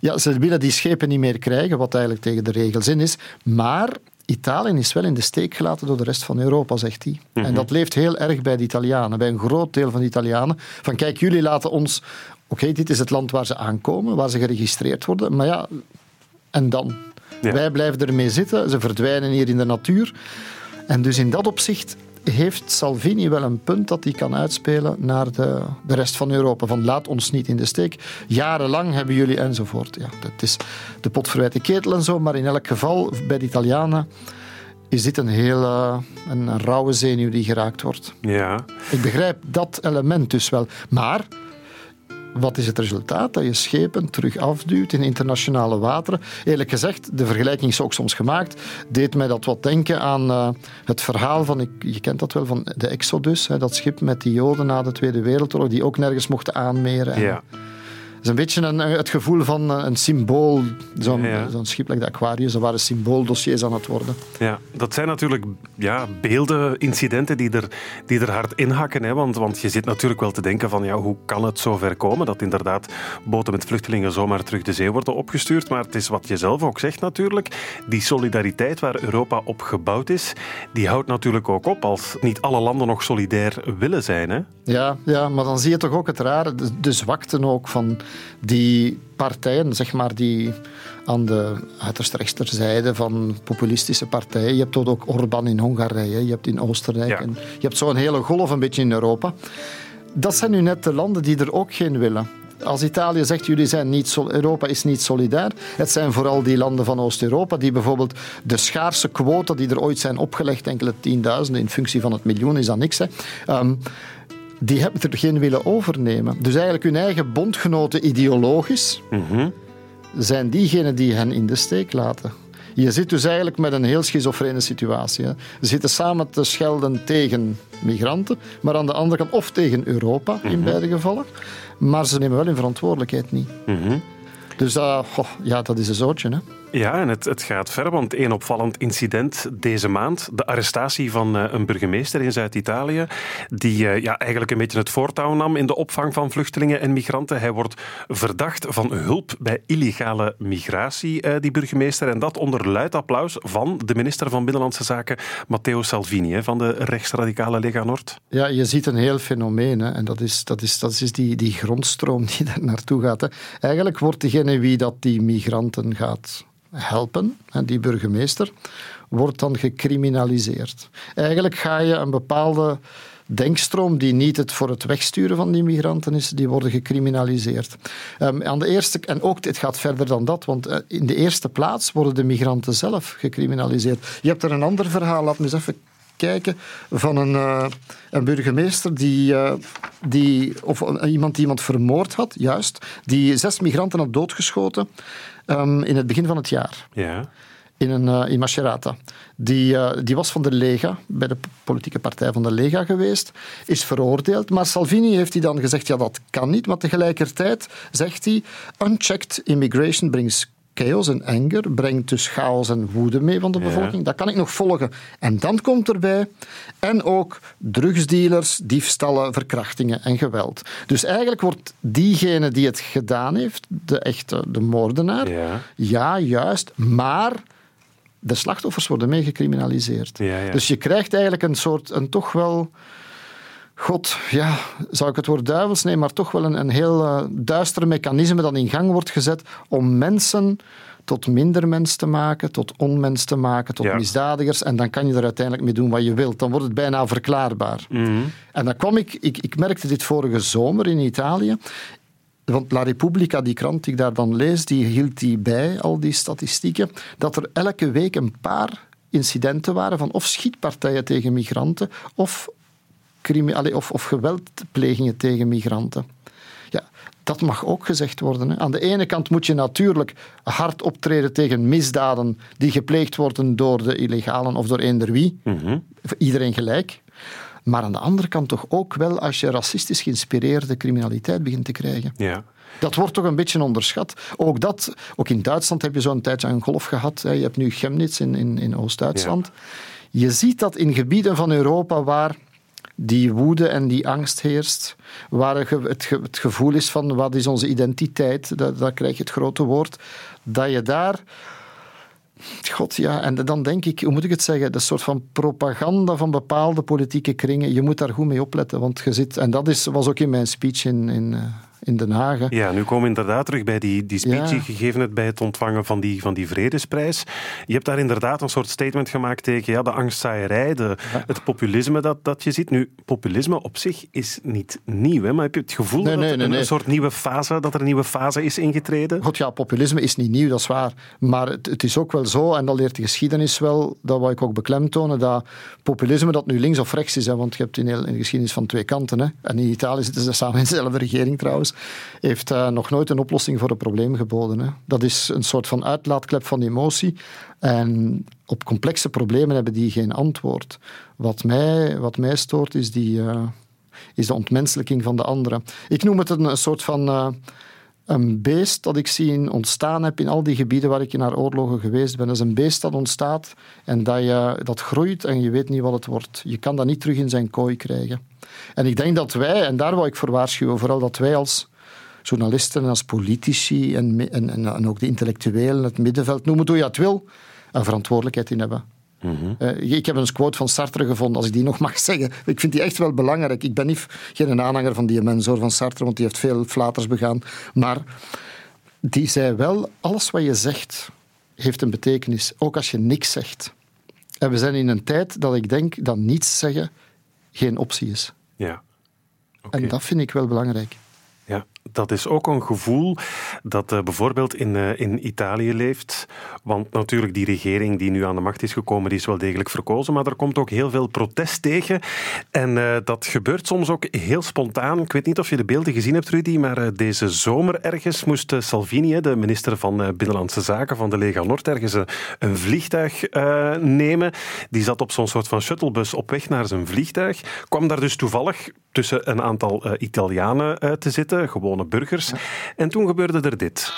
Ja, ze willen die schepen niet meer krijgen, wat eigenlijk tegen de regels in is. Maar Italië is wel in de steek gelaten door de rest van Europa, zegt hij. En dat leeft heel erg bij de Italianen, bij een groot deel van de Italianen. Van kijk, jullie laten ons... Oké, dit is het land waar ze aankomen, waar ze geregistreerd worden. Maar ja, en dan? Ja. Wij blijven ermee zitten, ze verdwijnen hier in de natuur. En dus in dat opzicht heeft Salvini wel een punt dat hij kan uitspelen naar de, de rest van Europa. Van laat ons niet in de steek. Jarenlang hebben jullie enzovoort. Ja, dat is de pot verwijt de ketel en zo. Maar in elk geval, bij de Italianen is dit een hele een, een rauwe zenuw die geraakt wordt. Ja, Ik begrijp dat element dus wel. Maar wat is het resultaat? Dat je schepen terug afduwt in internationale wateren. Eerlijk gezegd, de vergelijking is ook soms gemaakt. Deed mij dat wat denken aan eh, het verhaal van, ik, je kent dat wel, van de Exodus. Hè, dat schip met die Joden na de Tweede Wereldoorlog, die ook nergens mochten aanmeren. En. Het is een beetje een, het gevoel van eh, een symbool. Zo'n Ja. zo'n schip like de Aquarius, dat waren symbooldossiers aan het worden. Ja, dat zijn natuurlijk ja, beelden, incidenten die er, die er hard inhakken. Hè? Want, want je zit natuurlijk wel te denken van ja, hoe kan het zo ver komen dat inderdaad boten met vluchtelingen zomaar terug de zee worden opgestuurd. Maar het is wat je zelf ook zegt natuurlijk. Die solidariteit waar Europa op gebouwd is, die houdt natuurlijk ook op als niet alle landen nog solidair willen zijn. Hè? Ja, ja, maar dan zie je toch ook het rare, de, de zwakte ook van die partijen, zeg maar, die aan de uiterst rechterzijde van populistische partijen. Je hebt tot ook Orbán in Hongarije, je hebt in Oostenrijk, Ja. en je hebt zo'n hele golf een beetje in Europa. Dat zijn nu net de landen die er ook geen willen. Als Italië zegt, jullie zijn niet Europa is niet solidair, het zijn vooral die landen van Oost-Europa die bijvoorbeeld de schaarse quota die er ooit zijn opgelegd, enkele tienduizenden in functie van het miljoen, is dat niks, hè, Ehm, die hebben er geen willen overnemen. Dus eigenlijk hun eigen bondgenoten ideologisch zijn diegenen die hen in de steek laten. Je zit dus eigenlijk met een heel schizofrene situatie. Hè. Ze zitten samen te schelden tegen migranten, maar aan de andere kant of tegen Europa in beide gevallen. Maar ze nemen wel hun verantwoordelijkheid niet. Dus dat, goh, ja, dat is een zootje. Hè. Ja, en het, het gaat ver, want één opvallend incident deze maand, de arrestatie van eh, een burgemeester in Zuid-Italië, die eh, ja, eigenlijk een beetje het voortouw nam in de opvang van vluchtelingen en migranten. Hij wordt verdacht van hulp bij illegale migratie, eh, die burgemeester, en dat onder luid applaus van de minister van Binnenlandse Zaken, Matteo Salvini, van de rechtsradicale Lega Nord. Ja, je ziet een heel fenomeen. Hè. En dat is, dat is, dat is die, die grondstroom die daar naartoe gaat. Hè. Eigenlijk wordt degene wie dat die migranten gaat helpen, die burgemeester, wordt dan gecriminaliseerd. Eigenlijk ga je een bepaalde denkstroom die niet het voor het wegsturen van die migranten is, die worden gecriminaliseerd. Ehm, aan de eerste, en ook, het gaat verder dan dat, want eh, in de eerste plaats worden de migranten zelf gecriminaliseerd. Je hebt er een ander verhaal, laat me eens even kijken, van een, eh, een burgemeester die, eh, die, of iemand die iemand vermoord had, juist, die zes migranten had doodgeschoten ehm, in het begin van het jaar. Ja. in, een, uh, in Macerata. Die, uh, die was van de Lega, bij de politieke partij van de Lega geweest, is veroordeeld. Maar Salvini heeft hij dan gezegd, ja dat kan niet, maar tegelijkertijd zegt hij, unchecked immigration brings chaos en anger, brengt dus chaos en woede mee van de bevolking. Dat kan ik nog volgen. En dan komt erbij, en ook drugsdealers, diefstallen, verkrachtingen en geweld. Dus eigenlijk wordt diegene die het gedaan heeft, de echte de moordenaar, ja, ja juist, maar de slachtoffers worden mee gecriminaliseerd. Ja, dus je krijgt eigenlijk een soort, een toch wel God, ja, zou ik het woord duivels nemen, maar toch wel een, een heel uh, duister mechanisme dat in gang wordt gezet om mensen tot minder mens te maken, tot onmens te maken, tot misdadigers. En dan kan je er uiteindelijk mee doen wat je wilt. Dan wordt het bijna verklaarbaar. Mhm. En dan kwam ik, ik, ik merkte dit vorige zomer in Italië. Want La Repubblica, die krant die ik daar dan lees, die hield die bij, al die statistieken, dat er elke week een paar incidenten waren van of schietpartijen tegen migranten of of, of geweldplegingen tegen migranten. Ja, dat mag ook gezegd worden. Hè. Aan de ene kant moet je natuurlijk hard optreden tegen misdaden die gepleegd worden door de illegalen of door eender wie. Mhm. Iedereen gelijk. Maar aan de andere kant toch ook wel als je racistisch geïnspireerde criminaliteit begint te krijgen. Ja. Dat wordt toch een beetje onderschat. Ook, dat, ook in Duitsland heb je zo'n tijdje een golf gehad. Je hebt nu Chemnitz in, in, in Oost-Duitsland. Je ziet dat in gebieden van Europa waar die woede en die angst heerst, waar het, gevoel is van wat is onze identiteit, dat, dat krijg je het grote woord, dat je daar... God, ja, en dan denk ik, hoe moet ik het zeggen, de soort van propaganda van bepaalde politieke kringen, je moet daar goed mee opletten, want je zit, en dat is, was ook in mijn speech in, in, eh, in Den Haag. Ja, nu komen we inderdaad terug bij die, die speech die gegeven hebt bij het ontvangen van die, van die vredesprijs. Je hebt daar inderdaad een soort statement gemaakt tegen ja, de angstzaaierij, de, het populisme dat, dat je ziet. Nu, populisme op zich is niet nieuw, hè? maar heb je het gevoel dat een, soort nieuwe fase, dat er een nieuwe fase is ingetreden? God ja, populisme is niet nieuw, dat is waar. Maar het, het is ook wel zo, en dat leert de geschiedenis wel, dat wil ik ook beklemtonen, dat populisme dat nu links of rechts is, hè, want je hebt in, in de geschiedenis van twee kanten. Hè. En in Italië zitten ze samen in dezelfde regering trouwens heeft uh, nog nooit een oplossing voor een probleem geboden. Hè. Dat is een soort van uitlaatklep van emotie. En op complexe problemen hebben die geen antwoord. Wat mij, wat mij stoort is, die, uh, is de ontmenselijking van de anderen. Ik noem het een, soort van... Uh, een beest dat ik zien ontstaan heb in al die gebieden waar ik naar oorlogen geweest ben. Dat is een beest dat ontstaat en dat, je, dat groeit en je weet niet wat het wordt. Je kan dat niet terug in zijn kooi krijgen. En ik denk dat wij, en daar wil ik voor waarschuwen, vooral dat wij als journalisten, als politici en, en, en ook de intellectuelen, het middenveld, noem het hoe je het wil, een verantwoordelijkheid in hebben. Mm ik heb een quote van Sartre gevonden, als ik die nog mag zeggen. Ik vind die echt wel belangrijk. Ik ben niet, geen aanhanger van die mens van Sartre, want die heeft veel flaters begaan. Maar die zei wel, alles wat je zegt heeft een betekenis, ook als je niks zegt. En we zijn in een tijd dat ik denk dat niets zeggen geen optie is. Ja. En dat vind ik wel belangrijk. Dat is ook een gevoel dat uh, bijvoorbeeld in, uh, in Italië leeft. Want natuurlijk, die regering die nu aan de macht is gekomen, die is wel degelijk verkozen. Maar er komt ook heel veel protest tegen. En uh, dat gebeurt soms ook heel spontaan. Ik weet niet of je de beelden gezien hebt, Rudy, maar deze zomer ergens moest Salvini, de minister van Binnenlandse Zaken van de Lega Nord, ergens een vliegtuig nemen. Die zat op zo'n soort van shuttlebus op weg naar zijn vliegtuig. Kwam daar dus toevallig tussen een aantal Italianen te zitten, gewone burgers. En toen gebeurde er dit.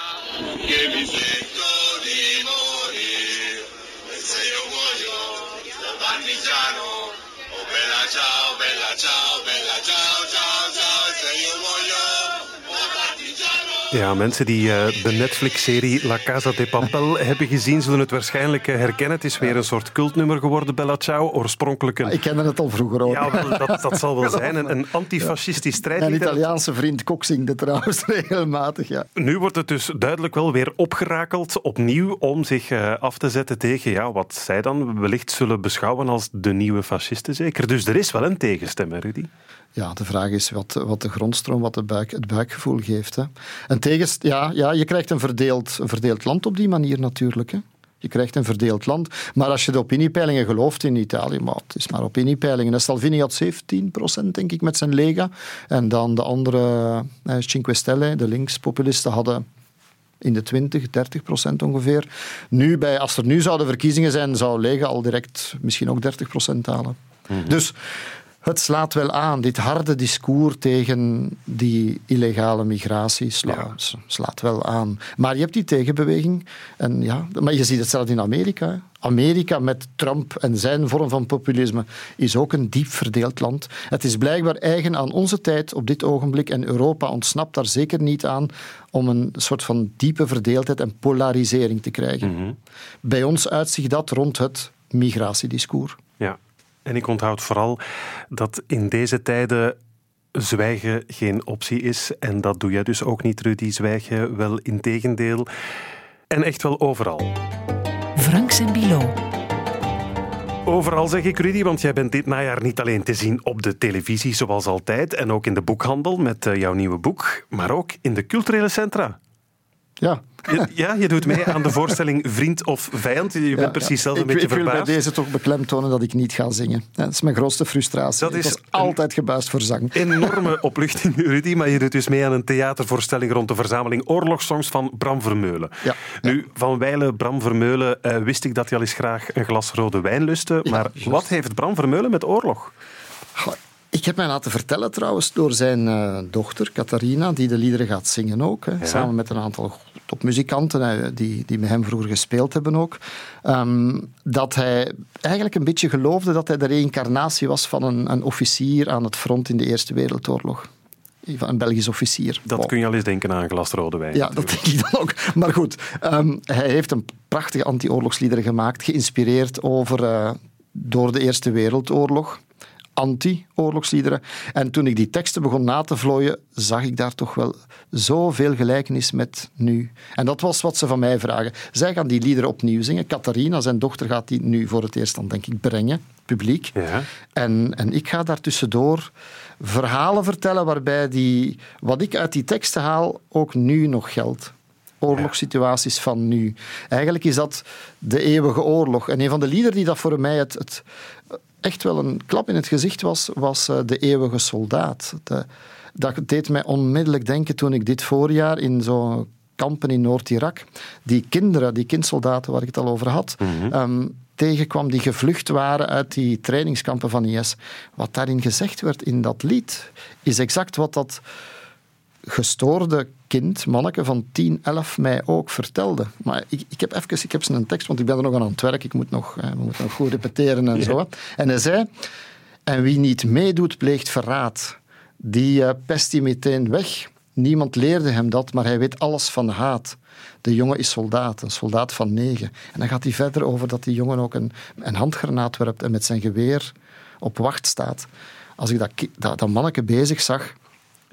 Ja, mensen die uh, de Netflix-serie La Casa de Papel hebben gezien, zullen het waarschijnlijk uh, herkennen. Het is weer een soort cultnummer geworden, Bella Ciao. Oorspronkelijk een... Ik kende het al vroeger ook. Ja, dat, dat zal wel zijn. Een, een antifascistisch strijd. Een Italiaanse vriend Kok zingt trouwens regelmatig, ja. Nu wordt het dus duidelijk wel weer opgerakeld, opnieuw, om zich uh, af te zetten tegen ja, wat zij dan wellicht zullen beschouwen als de nieuwe fascisten, zeker. Dus er is wel een tegenstem, hè, Rudy? Ja, de vraag is wat, wat de grondstroom, wat de buik, het buikgevoel geeft. Hè. En tegens, ja, ja, je krijgt een verdeeld, een verdeeld land op die manier natuurlijk. Hè. Je krijgt een verdeeld land. Maar als je de opiniepeilingen gelooft in Italië, maar het is maar opiniepeilingen. Salvini had 17% denk ik met zijn Lega. En dan de andere, eh, Cinque Stelle, de linkspopulisten, hadden in de 20, 30 procent ongeveer. Nu, bij, als er nu zouden verkiezingen zijn, zou Lega al direct misschien ook 30 procent halen. Dus het slaat wel aan. Dit harde discours tegen die illegale migratie sla, slaat wel aan. Maar je hebt die tegenbeweging. En ja, maar je ziet het zelfs in Amerika. Amerika met Trump en zijn vorm van populisme is ook een diep verdeeld land. Het is blijkbaar eigen aan onze tijd op dit ogenblik en Europa ontsnapt daar zeker niet aan om een soort van diepe verdeeldheid en polarisering te krijgen. Bij ons uitzicht dat rond het migratiediscours. Ja, en ik onthoud vooral dat in deze tijden zwijgen geen optie is. En dat doe jij dus ook niet, Rudy. Zwijgen wel in tegendeel. En echt wel overal. Franks en Bilo. Overal zeg ik Rudy, want jij bent dit najaar niet alleen te zien op de televisie zoals altijd en ook in de boekhandel met eh, jouw nieuwe boek, maar ook in de culturele centra. Ja. Je, ja, je doet mee aan de voorstelling Vriend of Vijand. Je bent Ja, precies zelf een ik, beetje ik wil bij verbaasd. deze toch beklemtonen dat ik niet ga zingen. Dat is mijn grootste frustratie. Dat ik is altijd gebuist voor zang. Enorme opluchting, Rudy, maar je doet dus mee aan een theatervoorstelling rond de verzameling oorlogssongs van Bram Vermeulen. Ja. Nu, van wijle Bram Vermeulen eh, wist ik dat hij al eens graag een glas rode wijn lustte, maar juist. wat heeft Bram Vermeulen met oorlog? Ik heb mij laten vertellen trouwens door zijn eh, dochter, Catharina, die de liederen gaat zingen ook. Hè, Samen met een aantal topmuzikanten eh, die, die met hem vroeger gespeeld hebben ook. ehm, dat hij eigenlijk een beetje geloofde dat hij de reïncarnatie was van een, een officier aan het front in de Eerste Wereldoorlog. Een Belgisch officier. Dat Wow. kun je al eens denken aan een glas rode wijn. Ja, dat denk ik dan ook. Maar goed, ehm, hij heeft een prachtige anti-oorlogsliederen gemaakt, geïnspireerd over, eh, door de Eerste Wereldoorlog. Anti-oorlogsliederen. En toen ik die teksten begon na te vlooien, zag ik daar toch wel zoveel gelijkenis met nu. En dat was wat ze van mij vragen. Zij gaan die liederen opnieuw zingen. Catharina, zijn dochter, gaat die nu voor het eerst dan, denk ik, brengen, publiek. Ja. En, en ik ga daar tussendoor verhalen vertellen waarbij die, wat ik uit die teksten haal ook nu nog geldt. Oorlogssituaties van nu. Eigenlijk is dat de eeuwige oorlog. En een van de liederen die dat voor mij het, het echt wel een klap in het gezicht was, was eh, De Eeuwige Soldaat. De- dat deed mij onmiddellijk denken toen ik dit voorjaar in zo'n kampen in Noord-Irak, die kinderen, die kindsoldaten waar ik het al over had, ehm, tegenkwam die gevlucht waren uit die trainingskampen van IS. Wat daarin gezegd werd in dat lied, is exact wat dat gestoorde kind, manneke van 10, 11, mij ook vertelde. Maar ik, ik heb even, ik heb zijn tekst, want ik ben er nog aan aan het werk. Ik moet nog, eh, we moeten nog goed repeteren en zo. En hij zei, en wie niet meedoet, pleegt verraad. Die eh, pest hij meteen weg. Niemand leerde hem dat, maar hij weet alles van haat. De jongen is soldaat, een soldaat van negen. En dan gaat hij verder over dat die jongen ook een, een handgranaat werpt en met zijn geweer op wacht staat. Als ik dat, dat, dat manneke bezig zag,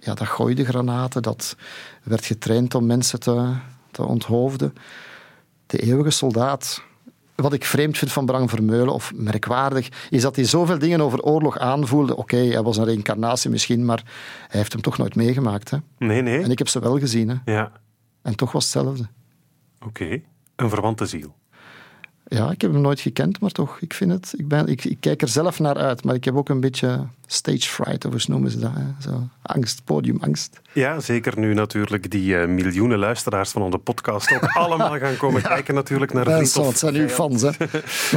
ja, dat gooide granaten, dat werd getraind om mensen te, te onthoofden. De eeuwige soldaat. Wat ik vreemd vind van Bram Vermeulen, of merkwaardig, is dat hij zoveel dingen over oorlog aanvoelde. Oké, hij was een reïncarnatie misschien, maar hij heeft hem toch nooit meegemaakt. Hè? Nee, nee. En ik heb ze wel gezien. Hè? Ja, En toch was hetzelfde. oké. Een verwante ziel. Ja, ik heb hem nooit gekend, maar toch, ik vind het... Ik, ben, ik, ik kijk er zelf naar uit, maar ik heb ook een beetje stage fright, of hoe noemen ze dat? Hè? Zo, angst, podiumangst. Ja, zeker nu natuurlijk die eh, miljoenen luisteraars van onze podcast ook allemaal gaan komen kijken natuurlijk naar Vriend of het zijn uw fans, hè?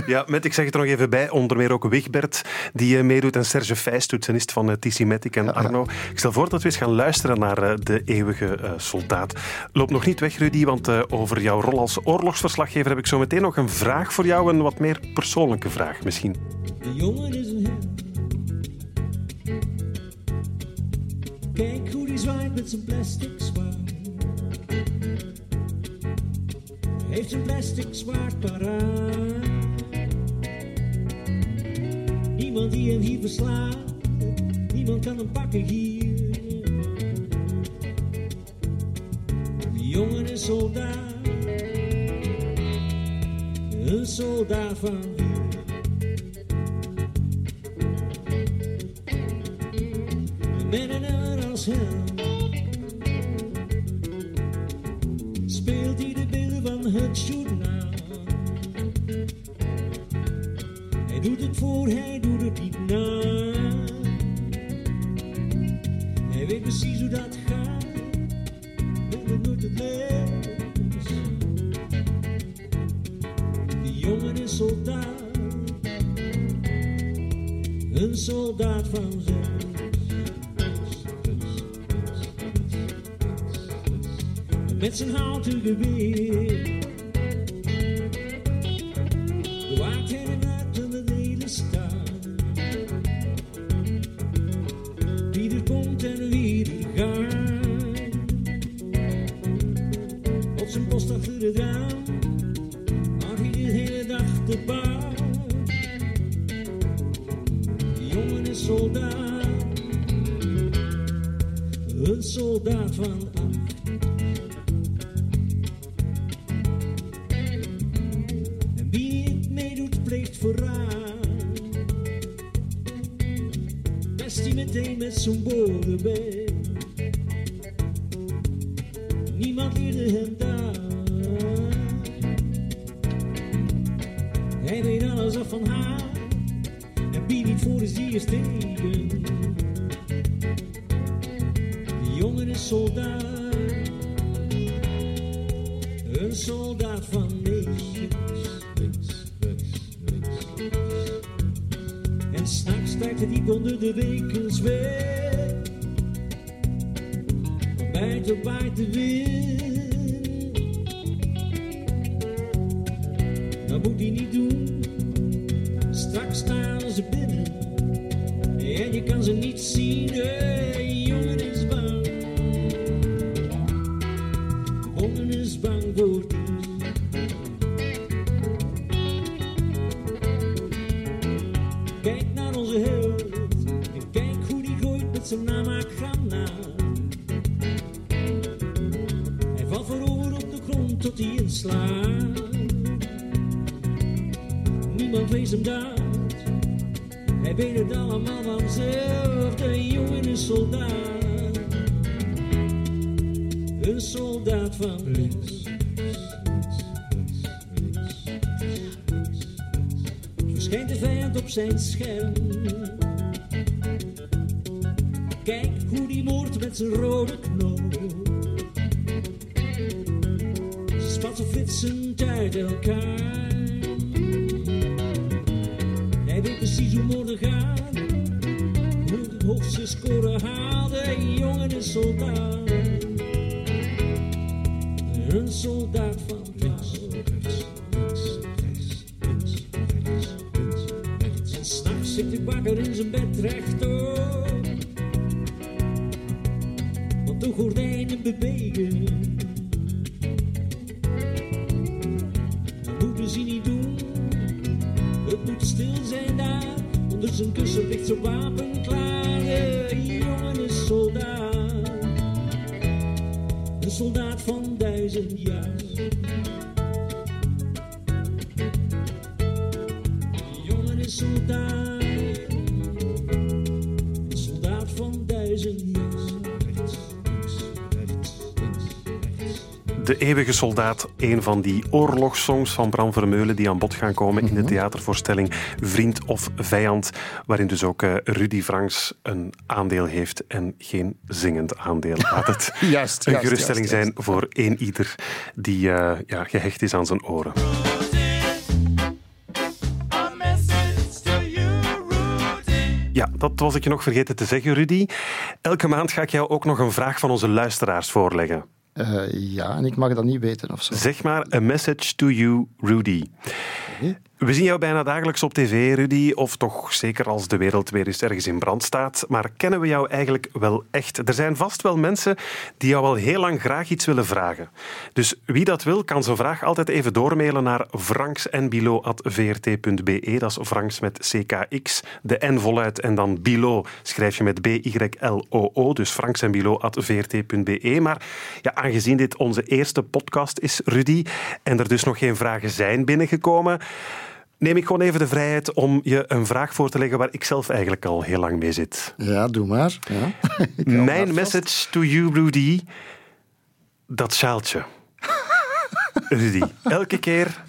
Ja, met, ik zeg het er nog even bij, onder meer ook Wigbert, die eh, meedoet, en Serge Vijs, toetsenist van uh, Matic en Arno. Ik stel voor dat we eens gaan luisteren naar eh, de eeuwige eh, soldaat. Loop nog niet weg, Rudy, want eh, over jouw rol als oorlogsverslaggever heb ik zo meteen nog een vraag voor jou, een wat meer persoonlijke vraag misschien. De jongen is een held. Kijk hoe die zwaait met zijn plastic zwaard. Heeft zijn plastic zwaard paraat. Niemand die hem hier verslaat. Niemand kan hem pakken hier. De jongen is soldaat. Een soldaat van? Met een emmer als hem speelt hij de beelden van het journaal. Hij doet het voor, hij soldaat van zes. Met zijn Soldaat van rechts. En s'nachts stijgt hij onder de dekens weg. Buiten waait de wind. Dat moet hij niet doen. Straks staan ze binnen. En je kan ze niet zien. Het Kijk naar onze held. En kijk hoe die gooit met zijn namaakgranaat. Hij valt voorover op de grond tot hij inslaat. Niemand leest hem daar. Hij weet het allemaal vanzelf. De jongen is soldaat. Een soldaat van links. Zijn scherm. Kijk hoe die moord met zijn rode knoop. Spatten flitsend uit elkaar. Hij weet precies hoe moorden gaan. Hoe de hoogste score haalt. Een jongen is soldaat. Een soldaat van links, zijn bed rechtop. Want de gordijnen bewegen. Dat moeten ze niet doen. Het moet stil zijn daar. Onder zijn kussen ligt zijn wapen klaar. De Eeuwige Soldaat, een van die oorlogssongs van Bram Vermeulen die aan bod gaan komen in de theatervoorstelling Vriend of Vijand, waarin dus ook eh, Rudy Franks een aandeel heeft en geen zingend aandeel. Laat het Juist, een geruststelling juist, zijn voor één ieder die eh, ja, gehecht is aan zijn oren. Ja, dat was ik je nog vergeten te zeggen, Rudy. Elke maand ga ik jou ook nog een vraag van onze luisteraars voorleggen. Eh, ja, en ik mag dat niet weten of zo. Zeg maar, a message to you, Rudy. We zien jou bijna dagelijks op tv, Rudy, of toch zeker als de wereld weer eens ergens in brand staat. Maar kennen we jou eigenlijk wel echt? Er zijn vast wel mensen die jou al heel lang graag iets willen vragen. Dus wie dat wil, kan zijn vraag altijd even doormailen naar franksenbilo.vrt.be. Dat is Franks met CKX, de N voluit en dan Bilo schrijf je met B-Y-L-O-O. Dus franksenbilo.vrt.be. Maar ja, aangezien dit onze eerste podcast is, Rudy, en er dus nog geen vragen zijn binnengekomen, neem ik gewoon even de vrijheid om je een vraag voor te leggen waar ik zelf eigenlijk al heel lang mee zit. Ja, doe maar. Ja. Mijn message to you, Rudy, dat sjaaltje. Rudy, elke keer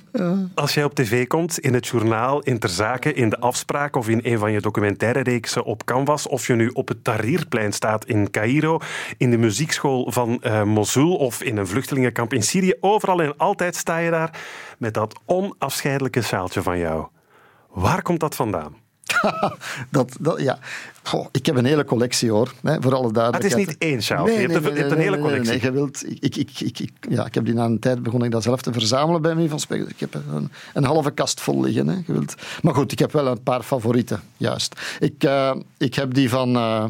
Als jij op tv komt, in het journaal, in Ter in de afspraak of in een van je documentaire reeksen op Canvas, of je nu op het Tahrirplein staat in Cairo, in de muziekschool van uh, Mosul of in een vluchtelingenkamp in Syrië, overal en altijd sta je daar met dat onafscheidelijke sjaaltje van jou. Waar komt dat vandaan? dat, dat, ja. Goh, ik heb een hele collectie hoor, hè, voor alle duidelijkheid. het is niet één sjaal, nee, je, hebt, nee, een, een hele collectie. Nee, je wilt, ik, ik, ik, ik, ja, ik heb die na een tijd begonnen ik dat zelf te verzamelen bij mij van spreken. Ik heb een, een halve kast vol liggen. Hè, je wilt. Maar goed, ik heb wel een paar favorieten, juist. Ik, uh, ik heb die van... Uh,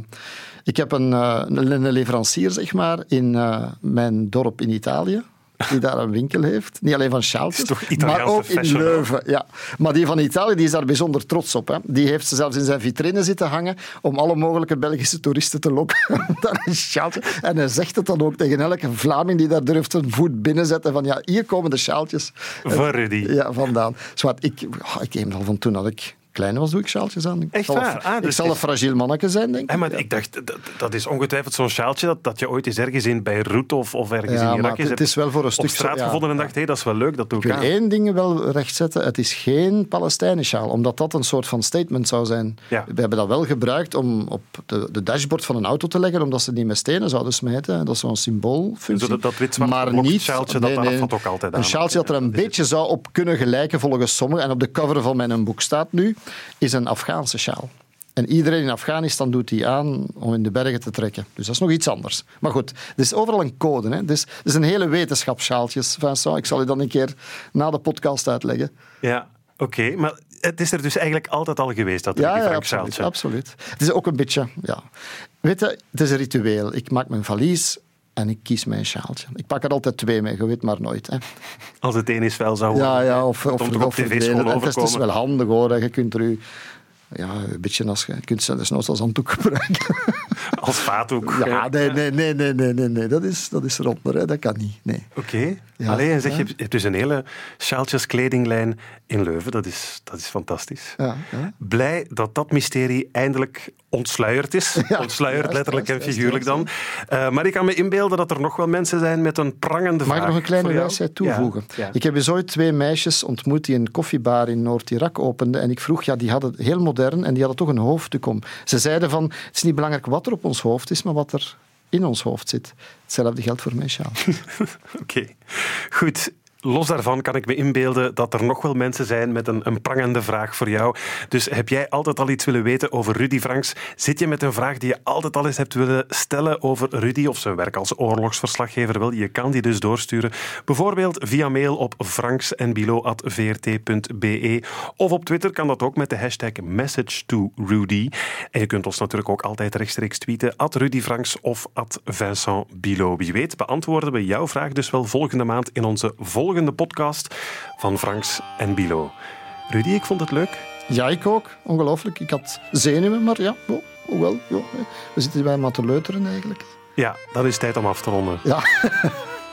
ik heb een, uh, een leverancier, zeg maar, in mijn dorp in Italië die daar een winkel heeft. Niet alleen van sjaaltjes, maar ook in Leuven. Ja. Maar die van Italië die is daar bijzonder trots op. Hè. Die heeft ze zelfs in zijn vitrine zitten hangen om alle mogelijke Belgische toeristen te lokken. daar sjaaltje. En hij zegt het dan ook tegen elke Vlaming die daar durft een voet binnenzetten van ja, hier komen de sjaaltjes. Voor Rudy. Ja, vandaan. Zwart, ik, oh, ik al van toen dat ik klein was, doe ik sjaaltjes aan. Ik Echt zal waar? Een, ah, ik dus zal een fragiel manneke zijn, denk ik. Hey, maar ik dacht, dat, dat is ongetwijfeld zo'n sjaaltje dat, dat je ooit eens ergens in Beirut of, of ergens ja, in Irak het, het is wel voor een stuk op straat ja, gevonden en dacht, hé, hey, dat is wel leuk, dat doe ik, ik wil aan. één ding wel rechtzetten. Het is geen Palestijnen-sjaal, omdat dat een soort van statement zou zijn. Ja. We hebben dat wel gebruikt om op de, de, dashboard van een auto te leggen, omdat ze niet met stenen zouden smijten. Dat is zo'n symboolfunctie. Zo dat, dat wit-zwart maar niet, sjaaltje, nee, dat, nee, ook altijd aan. Een sjaaltje dat er een beetje zou op kunnen gelijken, volgens sommigen, en op de cover van mijn boek staat nu, is een Afghaanse sjaal. En iedereen in Afghanistan doet die aan om in de bergen te trekken. Dus dat is nog iets anders. Maar goed, er is overal een code. Hè. Dus, het is een hele wetenschap, sjaaltjes. Vincent, ik zal je dan een keer na de podcast uitleggen. Ja, oké. Okay, maar het is er dus eigenlijk altijd al geweest, dat ja, ja, absoluut, absoluut. Het is ook een beetje... Ja. Weet je, het is een ritueel. Ik maak mijn valies en ik kies mijn sjaaltje. Ik pak er altijd twee mee, je weet maar nooit. Hè. Als het één is wel zou Ja, ja of, of, of, of. Het is wel handig hoor. Je kunt er u ja, een beetje als je kunt ze desnoods als handdoek gebruiken. Als vaatdoek. Ja, nee, nee, nee, nee, nee, nee, nee. Dat is, dat is eronder, hè. dat kan niet. Nee. Oké. Okay. Ja, Allee, en zeg, ja. je hebt dus een hele sjaaltjes kledinglijn in Leuven. Dat is, dat is fantastisch. Ja, ja. Blij dat dat mysterie eindelijk ontsluierd is. Ja, ontsluierd, letterlijk en figuurlijk dan. Uh, maar ik kan me inbeelden dat er nog wel mensen zijn met een prangende vraag. Mag ik nog een kleine wijsheid toevoegen? Ik heb eens ooit twee meisjes ontmoet die een koffiebar in Noord-Irak openden. En ik vroeg, ja, die hadden heel modern en die hadden toch een hoofddoek om. Ze zeiden van, het is niet belangrijk wat er op ons hoofd is, maar wat er in ons hoofd zit. Hetzelfde geldt voor mijn sjaal. Oké, goed. Los daarvan kan ik me inbeelden dat er nog wel mensen zijn met een, een, prangende vraag voor jou. Dus heb jij altijd al iets willen weten over Rudy Franks? Zit je met een vraag die je altijd al eens hebt willen stellen over Rudy of zijn werk als oorlogsverslaggever? Wel, je kan die dus doorsturen. Bijvoorbeeld via mail op franksenbilo.vrt.be of op Twitter kan dat ook met de hashtag message2rudy. En je kunt ons natuurlijk ook altijd rechtstreeks tweeten at Rudy Franks of at Vincent Bilo. Wie weet beantwoorden we jouw vraag dus wel volgende maand in onze volgende volgende podcast van Franks en Bilo. Rudy, ik vond het leuk. Ja, ik ook. Ongelooflijk. Ik had zenuwen, maar ja, oh, oh wel. We zitten bij maar te leuteren eigenlijk. Ja, dan is het tijd om af te ronden. Ja.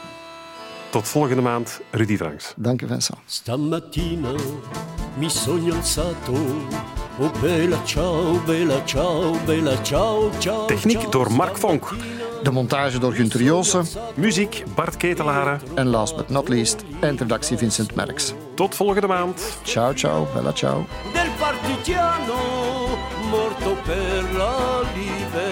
Tot volgende maand, Rudy Franks. Dank je, Vincent. Stamattina mi sogno alzato Oh bella ciao, bella ciao, bella ciao, ciao. Techniek door Mark Vonk. De montage door Gunter Joossen. Muziek Bart Ketelaren. En last but not least, eindredactie Vincent Merks. Tot volgende maand. Ciao, ciao, bella ciao. Del partigiano morto per la libertà.